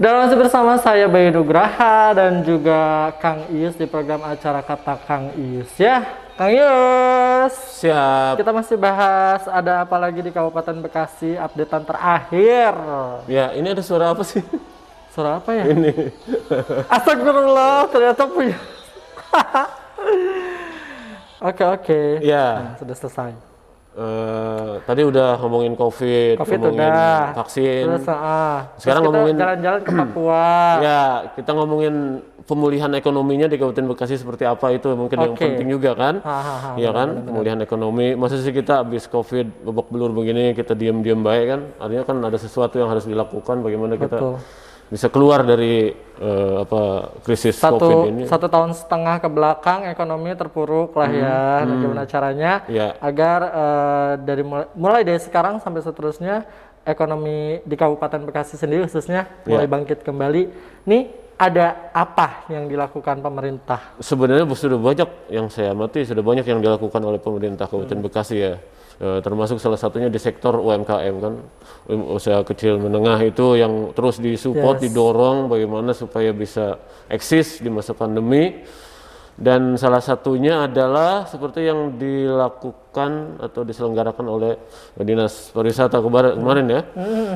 Dan masih bersama saya Bayu Nugraha dan juga Kang Ius di program acara Kata Kang Ius ya. Kang Ius. Siap. Kita masih bahas ada apa lagi di Kabupaten Bekasi updatean terakhir. Ya, ini ada suara apa sih? Suara apa ya? Ini. Astagfirullah, ternyata punya. Oke oke. Ya. Nah, sudah selesai. Eh, tadi udah ngomongin COVID, Covid ngomongin udah. vaksin. Terus, ah. Sekarang Terus kita ngomongin- jalan-jalan ke Papua. Ya, kita ngomongin pemulihan ekonominya di Kabupaten Bekasi seperti apa itu mungkin yang Oke. penting juga kan? Iya kan, pemulihan ekonomi. Masa sih kita habis COVID babak belur begini kita diam-diam baik kan? Artinya kan ada sesuatu yang harus dilakukan. Bagaimana kita Betul. Bisa keluar dari eh, apa krisis COVID satu ini? satu tahun setengah ke belakang ekonomi terpuruk lah ya bagaimana caranya Ya. agar eh, dari mulai, mulai dari sekarang sampai seterusnya ekonomi di Kabupaten Bekasi sendiri khususnya mulai bangkit kembali nih ada apa yang dilakukan pemerintah Sebenarnya sudah banyak yang saya amati, sudah banyak yang dilakukan oleh pemerintah Kabupaten Bekasi ya. E, termasuk salah satunya di sektor UMKM kan, Um, usaha kecil menengah itu yang terus disupport, Yes. didorong bagaimana supaya bisa eksis di masa pandemi. Dan salah satunya adalah seperti yang dilakukan atau diselenggarakan oleh Dinas Pariwisata kemarin, kemarin ya,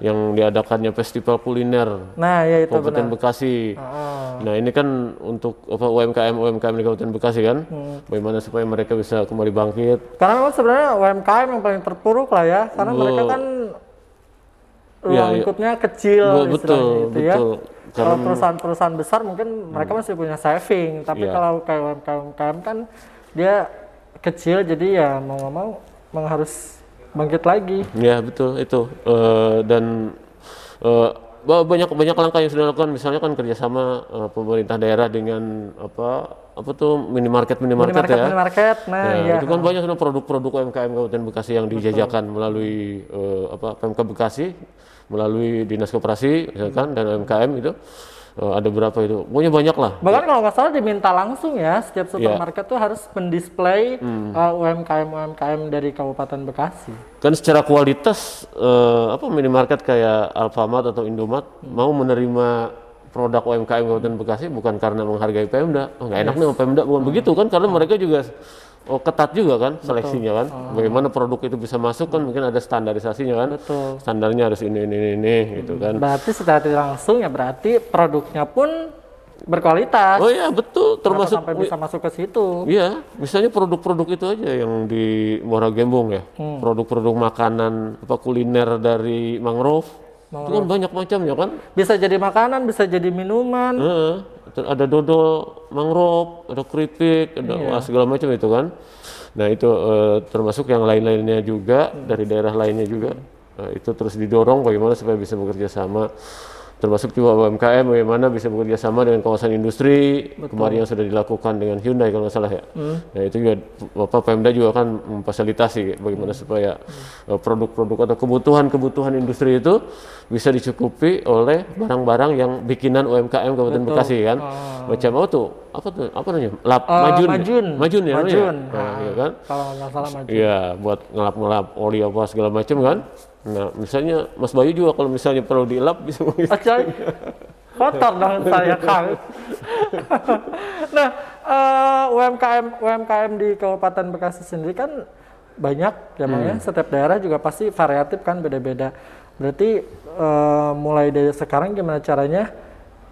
yang diadakannya festival kuliner nah ya itu Kabupaten benar Bekasi. Ah, Nah ini kan untuk apa UMKM UMKM di Kabupaten Bekasi kan, Hmm. bagaimana supaya mereka bisa kembali bangkit. karena memang sebenarnya UMKM yang paling terpuruk lah ya karena Betul. mereka kan ruang Iya, iya. lingkupnya kecil Bu- istilahnya betul, gitu ya. Betul. Kalau perusahaan-perusahaan besar mungkin mereka masih punya saving, tapi Iya. kalau kayak UMKM kan dia kecil jadi ya mau nggak mau memang harus bangkit lagi. Ya betul itu Eh, dan eh, ba- banyak banyak langkah yang sudah dilakukan, misalnya kan kerjasama eh, pemerintah daerah dengan apa apa tuh minimarket minimarket, Minimarket, ya. minimarket, nah Ya, iya. itu kan banyak produk-produk UMKM Kabupaten Bekasi yang dijajakan melalui eh, apa PMK Bekasi melalui Dinas Koperasi misalkan dan UMKM itu Eh, ada berapa itu? Pokoknya banyak lah Bahkan kalau nggak salah diminta langsung ya setiap Iya. supermarket tuh harus mendisplay Hmm. uh, UMKM UMKM dari Kabupaten Bekasi. kan secara kualitas eh, apa minimarket kayak Alfamart atau Indomaret mau menerima produk UMKM Kabupaten Bekasi bukan karena menghargai Pemda. Oh, nggak enak nih sama Pemda bukan begitu kan? Karena mereka juga oh, ketat juga kan seleksinya kan bagaimana produk itu bisa masuk kan mungkin ada standarisasinya kan Betul. standarnya harus ini ini ini, ini gitu kan Berarti secara langsung ya berarti produknya pun berkualitas. oh iya betul Kenapa termasuk sampai bisa masuk ke situ. Iya, misalnya produk-produk itu aja yang di Muara Gembong ya, Hmm. produk-produk makanan apa kuliner dari mangrove, itu kan banyak macamnya kan. Bisa jadi makanan, bisa jadi minuman. Heeh, ter- ada dodol mangrove, ada keripik, ada Iya. wah, segala macam itu kan. Nah itu eh, termasuk yang lain-lainnya juga dari daerah lainnya juga Eh, itu terus didorong bagaimana supaya bisa bekerja sama. Termasuk juga UMKM bagaimana bisa bekerja sama dengan kawasan industri kemarin yang sudah dilakukan dengan Hyundai kalau nggak salah ya. Nah itu juga Bapak Pemda juga kan memfasilitasi bagaimana supaya eh, produk-produk atau kebutuhan-kebutuhan industri itu bisa dicukupi oleh barang-barang yang bikinan UMKM Kabupaten Bekasi kan. Macam apa tuh? Apa tuh? Apa namanya? Lap, Eh, majun. ya? majun. Majun ya. Majun. Nah, Ah. iya kan? Kalau nggak salah maju. Iya, buat ngelap-ngelap oli apa segala macam kan. Nah, misalnya Mas Bayu juga kalau misalnya perlu dielap bisa mengisi. Coy, kotor dong saya Kang. nah, eh, UMKM UMKM di Kabupaten Bekasi sendiri kan banyak ya ya. Setiap daerah juga pasti variatif kan beda-beda. Berarti eh, mulai dari sekarang gimana caranya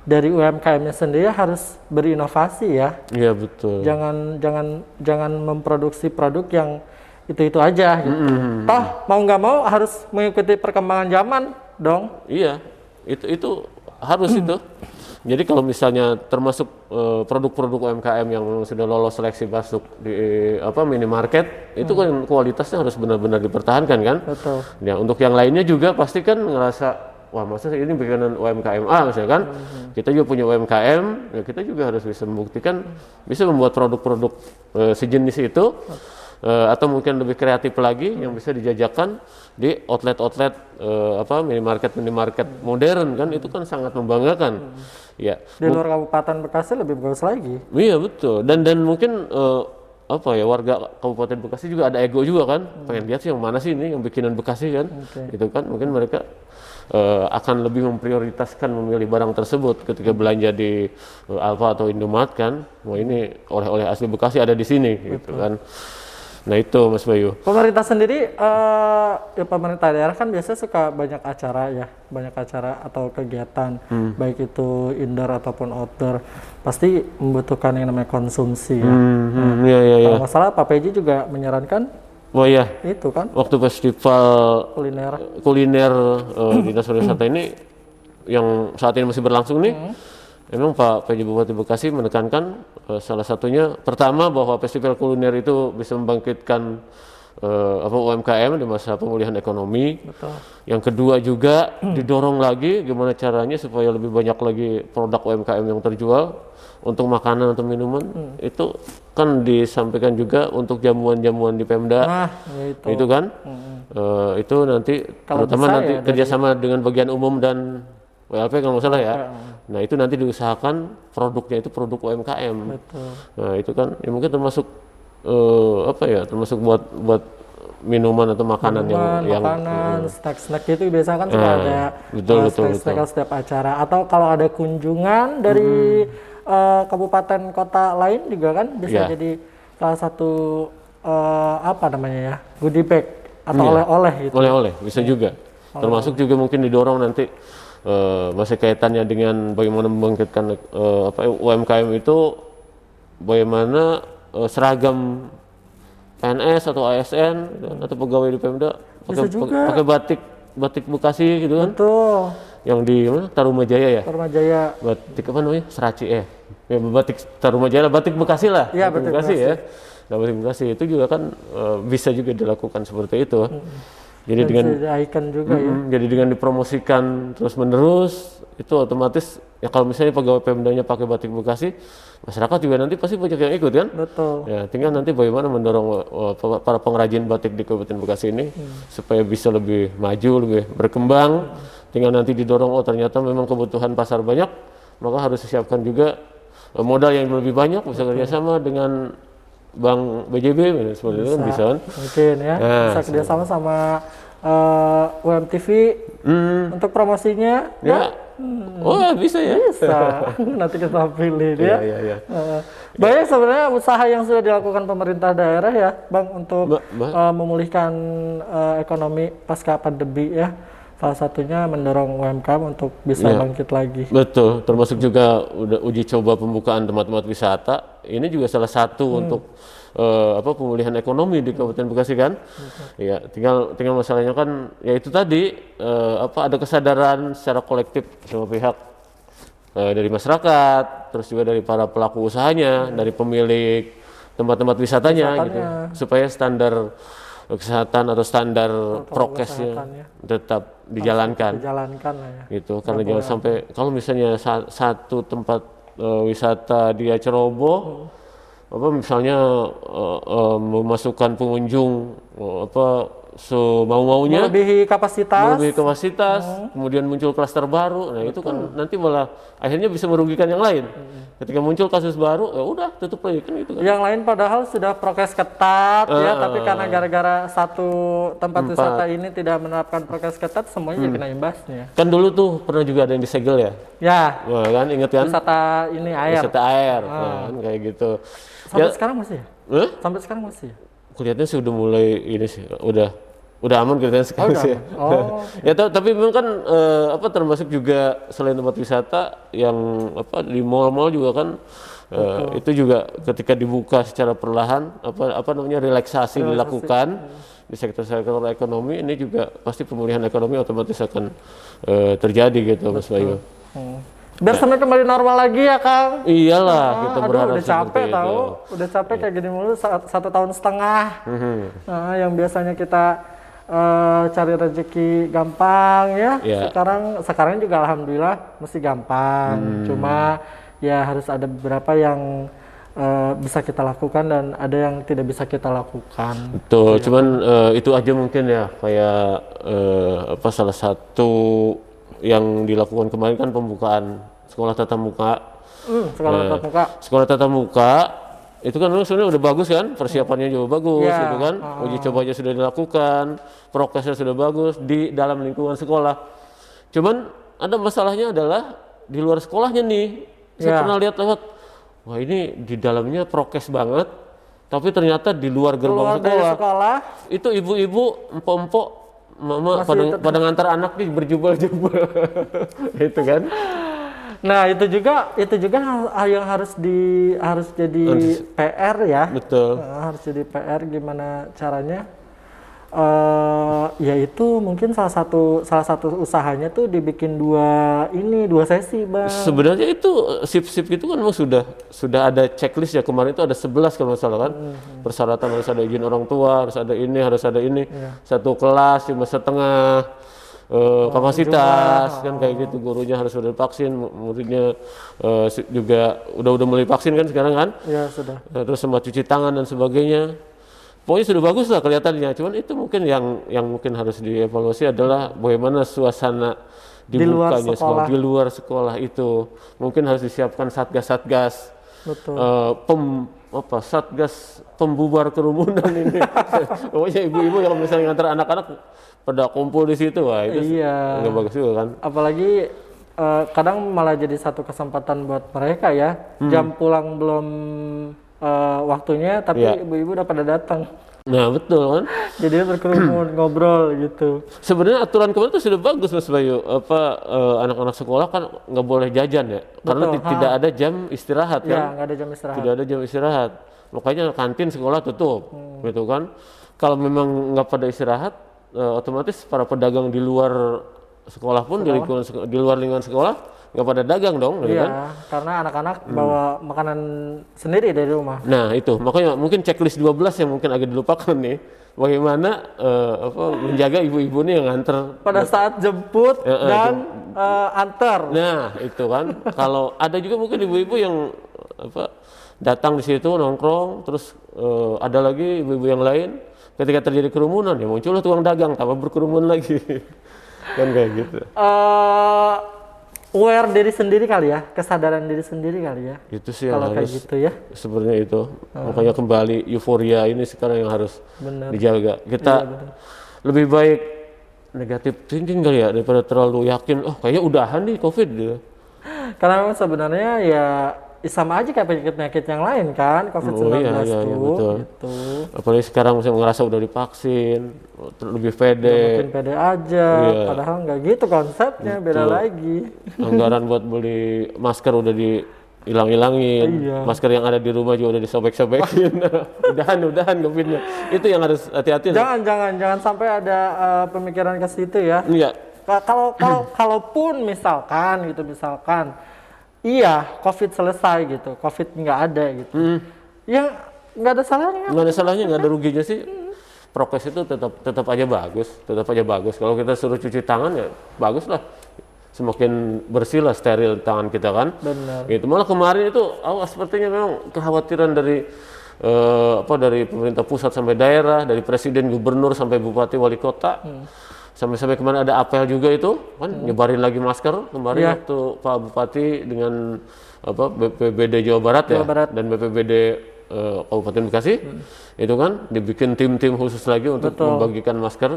dari UMKM-nya sendiri harus berinovasi ya. Iya, betul. Jangan jangan jangan memproduksi produk yang itu-itu aja gitu. Toh mau nggak mau harus mengikuti perkembangan zaman dong. Iya, itu itu harus itu. Jadi kalau misalnya termasuk eh, produk-produk UMKM yang sudah lolos seleksi masuk di apa minimarket, itu kan kualitasnya harus benar-benar dipertahankan kan? Betul. Ya, untuk yang lainnya juga pasti kan ngerasa wah masa ini bikinan UMKM A misalnya kan kita juga punya UMKM ya kita juga harus bisa membuktikan bisa membuat produk-produk eh, sejenis itu eh, atau mungkin lebih kreatif lagi yang bisa dijajakan di outlet-outlet eh, apa minimarket minimarket modern kan itu kan sangat membanggakan ya Di luar Kabupaten Bekasi lebih bagus lagi. Iya betul. Dan dan mungkin eh, apa ya warga Kabupaten Bekasi juga ada ego juga kan. Pengen lihat sih yang mana sih ini yang bikinan Bekasi kan. Oke. Gitu kan. Mungkin mereka eh, akan lebih memprioritaskan memilih barang tersebut ketika belanja di eh, Alfa atau Indomaret kan, wah ini oleh-oleh asli Bekasi ada di sini gitu kan. Nah itu Mas Bayu. Pemerintah sendiri, eh, ya pemerintah daerah kan biasanya suka banyak acara ya, banyak acara atau kegiatan, Hmm. baik itu indoor ataupun outdoor, pasti membutuhkan yang namanya konsumsi ya. Hmm, hmm, iya iya iya. Kalau nggak salah Pak Peji juga menyarankan Wah ya, itu kan waktu festival kuliner. kuliner eh, dinas pariwisata ini yang saat ini masih berlangsung nih, memang Pak PJ Bupati Bekasi menekankan eh, salah satunya pertama bahwa festival kuliner itu bisa membangkitkan eh, apa UMKM di masa pemulihan ekonomi. Betul. Yang kedua juga didorong lagi gimana caranya supaya lebih banyak lagi produk UMKM yang terjual untuk makanan atau minuman itu kan disampaikan juga untuk jamuan-jamuan di Pemda Nah, itu. itu kan Eh, itu nanti Kalau terutama nanti ya dari- kerjasama dengan bagian umum dan WLP kalau nggak salah ya. Nah itu nanti diusahakan produknya itu produk UMKM Betul. nah itu kan ya mungkin termasuk eh, apa ya termasuk buat buat minuman atau makanan yang Minuman, yang makanan, snack-snack itu biasanya kan suka Nah, ada betul, uh, betul, snack-snack setiap acara. Atau kalau ada kunjungan dari uh, kabupaten kota lain juga kan bisa Ya. jadi salah satu uh, apa namanya ya goodie bag atau Iya. oleh-oleh gitu. oleh-oleh bisa juga. Termasuk juga mungkin didorong nanti eh, masih kaitannya dengan bagaimana membangkitkan eh, apa UMKM itu bagaimana eh, seragam PNS atau ASN kan, atau pegawai di Pemda pakai pakai- batik batik Bekasi gitu kan? Betul. yang di mana? Tarumajaya ya? Tarumajaya. Batik apa namanya? Seraci eh. Ya batik Tarumajaya lah, batik Bekasi lah. Iya, batik Bekasi ya. Nah batik Bekasi itu juga kan eh, bisa juga dilakukan seperti itu jadi dan dengan juga ya. Mm, jadi dengan dipromosikan terus menerus itu otomatis ya kalau misalnya pegawai Pemdanya pakai batik Bekasi masyarakat juga nanti pasti banyak yang ikut kan? Betul. ya tinggal nanti bagaimana mendorong uh, pa- para pengrajin batik di Kabupaten Bekasi ini supaya bisa lebih maju lebih berkembang. Tinggal nanti didorong oh ternyata memang kebutuhan pasar banyak maka harus disiapkan juga uh, modal yang lebih banyak bisa kerjasama dengan Bank BJB seperti itu kan bisa kan Mungkin ya Nah, bisa kerjasama sama uh, UMTV Hmm, untuk promosinya ya. Oh, ya, bisa ya. bisa nanti kita pilih Iya, ya. iya, iya. Eh, banyak sebenarnya usaha yang sudah dilakukan pemerintah daerah ya, Bang, untuk Ba- ba- eh, memulihkan eh, ekonomi pasca pandemi ya. Salah satunya mendorong UMKM untuk bisa Iya. bangkit lagi. Betul, termasuk juga udah uji coba pembukaan tempat-tempat wisata. Ini juga salah satu untuk eh, apa pemulihan ekonomi di Kabupaten Bekasi kan. Ya, tinggal tinggal masalahnya kan ya itu tadi eh, apa ada kesadaran secara kolektif sama pihak eh, dari masyarakat, terus juga dari para pelaku usahanya, dari pemilik tempat-tempat wisatanya gitu, supaya standar kesehatan atau standar prokesnya kesehatannya. tetap dijalankan Dijalankan ya. gitu karena jangan sampai kalau misalnya sa- satu tempat eh, wisata dia ceroboh apa misalnya eh, eh, memasukkan pengunjung eh, apa semau-maunya Melebihi kapasitas. melebihi kapasitas kemudian muncul klaster baru nah itu kan nanti malah akhirnya bisa merugikan yang lain ketika muncul kasus baru ya udah tutup lagi kan gitu kan Yang lain padahal sudah prokes ketat ya, Eh, tapi karena gara-gara satu tempat Tempat. wisata ini tidak menerapkan prokes ketat, semuanya jadi kena imbasnya. kan dulu tuh pernah juga ada yang disegel ya Ya, Wah, kan inget kan wisata ini air. wisata air kan kayak gitu Sampai ya sekarang masih ya? eh? Sampai sekarang masih ya? kelihatannya sih udah mulai ini sih udah udah aman kelihatannya sekarang udah sih aman. Oh. ya ta- tapi memang kan eh, apa termasuk juga selain tempat wisata yang apa di mall-mall juga kan eh, itu juga ketika dibuka secara perlahan apa apa namanya relaksasi, dilakukan di sektor-sektor ekonomi ini juga pasti pemulihan ekonomi otomatis akan eh, terjadi gitu Mas Bayu. Hmm. Biar sampai kembali normal lagi ya Kang. Iyalah kita Ah, aduh, berharap udah capek itu. tahu, udah capek kayak gini mulu sa- satu tahun setengah. Mhm. Nah, yang biasanya kita eh, cari rezeki gampang ya. Iya. Sekarang sekarang juga alhamdulillah mesti gampang. Hmm. Cuma ya harus ada beberapa yang eh, bisa kita lakukan dan ada yang tidak bisa kita lakukan. Betul, cuman eh, itu aja mungkin ya kayak eh, apa salah satu yang dilakukan kemarin kan pembukaan sekolah tatap muka. Hmm, sekolah tatap muka. Sekolah tatap muka itu kan sebenarnya udah bagus kan, persiapannya juga bagus Iya, gitu kan. Uji cobanya sudah dilakukan, prokesnya sudah bagus di dalam lingkungan sekolah. Cuman ada masalahnya adalah di luar sekolahnya nih. Saya Ya. pernah lihat lewat, wah ini di dalamnya prokes banget, tapi ternyata di luar gerbang Keluar dari sekolah sekolah, itu ibu-ibu, empok-empok, mama Masih pada, tetap- pada ngantar anak nih berjubel-jubel, itu kan? Nah itu juga itu juga yang harus di harus jadi PR ya. Betul. Eh, harus jadi PR gimana caranya? Eh yaitu mungkin salah satu salah satu usahanya tuh dibikin dua ini dua sesi bang. Sebenarnya itu eh, sip-sip itu kan memang sudah sudah ada checklist ya. Kemarin itu ada 11 kalau nggak salah kan. Persyaratan harus ada izin orang tua harus ada ini harus ada ini. Satu kelas cuma setengah eh, kapasitas kan kayak gitu. Gurunya harus sudah divaksin mu- muridnya si- juga udah udah mulai vaksin kan sekarang kan? Ya sudah. Eh, terus sama cuci tangan dan sebagainya. Pokoknya sudah bagus lah kelihatannya. Cuman itu mungkin yang yang mungkin harus dievaluasi adalah bagaimana suasana Di luar dibukanya sekolah. di luar sekolah itu. Mungkin harus disiapkan satgas-satgas betul. eh, pem apa satgas pembubar kerumunan ini? Pokoknya ibu-ibu yang misalnya ngantar anak-anak pada kumpul di situ. Wah itu iya. nggak bagus juga kan? Apalagi eh, kadang malah jadi satu kesempatan buat mereka ya. Hmm. jam pulang belum eh, waktunya tapi Iya. ibu-ibu udah pada datang nah betul kan jadi berkerumun ngobrol gitu Sebenarnya aturan kemarin itu sudah bagus Mas Bayu. Apa eh, anak-anak sekolah kan nggak boleh jajan ya, karena Betul, ti- ha. tidak ada jam istirahat ya kan. nggak ada jam istirahat Tidak ada jam istirahat. Makanya kantin sekolah tutup, Hmm. gitu kan. Kalau memang nggak pada istirahat, eh, otomatis para pedagang di luar sekolah pun di lingkungan seko- di luar lingkungan sekolah nggak pada dagang dong, gitu kan. Iya, karena anak-anak bawa makanan sendiri dari rumah. Nah itu makanya mungkin checklist 12 yang mungkin agak dilupakan nih. Bagaimana eh, apa menjaga ibu-ibu nih yang nganter Pada saat jemput Ya, dan eh, antar. Nah, itu kan. Kalau ada juga mungkin ibu-ibu yang apa datang di situ nongkrong, terus eh, ada lagi ibu-ibu yang lain ketika terjadi kerumunan ya muncullah tukang dagang tambah berkerumun lagi. kan kayak gitu. Eh, aware diri sendiri kali ya, kesadaran diri sendiri kali ya. Itu sih yang Kalau kayak harus gitu ya. sebenarnya itu. Makanya kembali euforia ini sekarang yang harus Benar. dijaga. Kita lebih baik negatif thinking kali ya daripada terlalu yakin oh kayaknya udahan nih covid gitu. Karena memang sebenarnya ya sama aja kayak penyakit-penyakit yang lain kan, COVID-19 Oh, iya, iya, iya, tuh. betul. Gitu. apalagi sekarang misalnya ngerasa udah divaksin lebih pede Mungkin pede aja, Iya. padahal nggak gitu konsepnya, beda lagi. anggaran buat beli masker udah dihilang-hilangin Iya. masker yang ada di rumah juga udah disobek-sobekin udahan udahan covidnya itu yang harus hati-hati lah. Jangan, jangan, jangan sampai ada eh, pemikiran ke situ ya. iya Ka- kalau kalau kalaupun misalkan gitu misalkan iya covid selesai gitu. Covid nggak ada gitu. Hmm. ya nggak ada salahnya. Nggak ada salahnya nggak ada ruginya sih. Prokes itu tetap tetap aja bagus tetap aja bagus. Kalau kita suruh cuci tangan ya bagus lah. Semakin bersih lah steril tangan kita kan. Benar. Gitu. Malah kemarin itu awas sepertinya memang kekhawatiran dari eh, apa dari pemerintah pusat sampai daerah dari presiden gubernur sampai bupati wali kota. Sampai sampai kemarin ada apel juga itu kan nyebarin lagi masker kemarin Iya. waktu Pak Bupati dengan apa BPBD Jawa Barat ya Jawa Barat. dan BPBD eh, Kabupaten Bekasi itu kan dibikin tim-tim khusus lagi untuk membagikan masker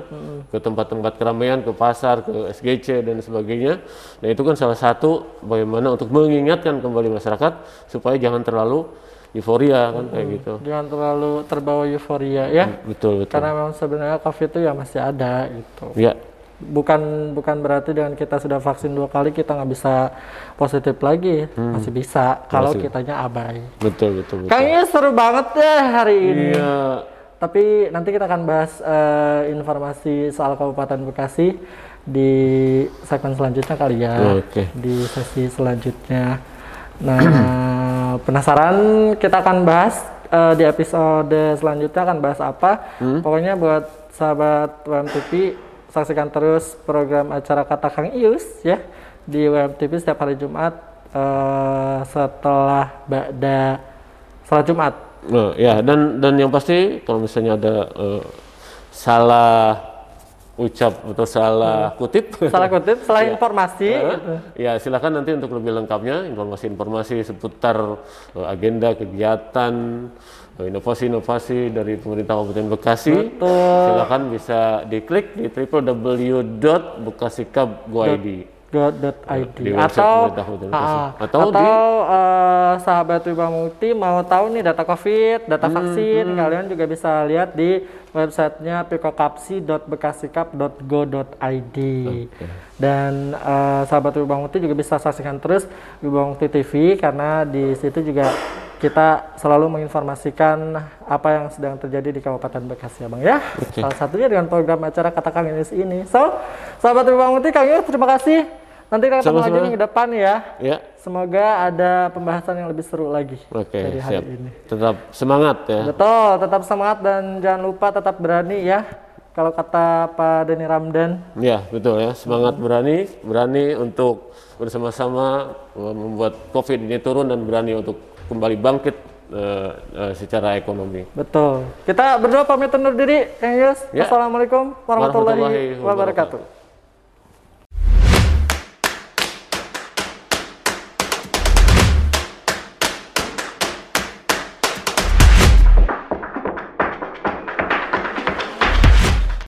ke tempat-tempat keramaian ke pasar ke SGC dan sebagainya. Nah itu kan salah satu bagaimana untuk mengingatkan kembali masyarakat supaya jangan terlalu euforia kan kayak gitu. Jangan terlalu terbawa euforia ya. Betul betul. Karena memang sebenarnya covid itu ya masih ada gitu. Ya. Bukan bukan berarti dengan kita sudah vaksin dua kali kita nggak bisa positif lagi. Masih bisa kalau kitanya abai. Betul betul betul. Kayaknya seru banget deh hari ini. Iya. Tapi nanti kita akan bahas eh, informasi soal Kabupaten Bekasi di segmen selanjutnya kali ya. Oke. Di sesi selanjutnya. Nah, penasaran kita akan bahas eh, di episode selanjutnya akan bahas apa? Pokoknya buat sahabat WMTV saksikan terus program acara Kata Kang Ius ya di WMTV setiap hari Jumat eh, setelah Ba'da salat Jumat. Nah, ya dan dan yang pasti kalau misalnya ada eh, salah ucap atau salah kutip. Salah kutip, salah informasi. ya silakan nanti untuk lebih lengkapnya informasi-informasi seputar uh, agenda kegiatan uh, inovasi-inovasi dari pemerintah Kabupaten Bekasi. Betul. Silakan bisa diklik di www.bekasikap.go.id. go.id Di website atau pemerintah Kabupaten Bekasi. Ah, Atau atau, di- eh, sahabat mau tahu nih data COVID, data Hmm, vaksin, kalian juga bisa lihat di websitenya pikokapsi.bekasika.go.id dan eh, sahabat Wiba Mukti juga bisa saksikan terus Wiba Mukti TV karena di situ juga kita selalu menginformasikan apa yang sedang terjadi di Kabupaten Bekasi ya Bang ya. Salah satunya dengan program acara Kata Kang Yunus ini. So, sahabat Wiba Mukti Kang Yunus terima kasih. Nanti kita ketemu lagi minggu depan ya. Ya, Semoga ada pembahasan yang lebih seru lagi oke, dari hari siap. ini. Tetap semangat ya. Betul, tetap semangat dan jangan lupa tetap berani ya. Kalau kata Pak Denny Ramdan, Ya, betul ya. Semangat berani, berani untuk bersama-sama membuat COVID ini turun dan berani untuk kembali bangkit uh, uh, secara ekonomi. betul. Kita berdua pamit undur diri, Kang Yus. Ya. Assalamualaikum warahmatullahi Warahmatullahi wabarakatuh.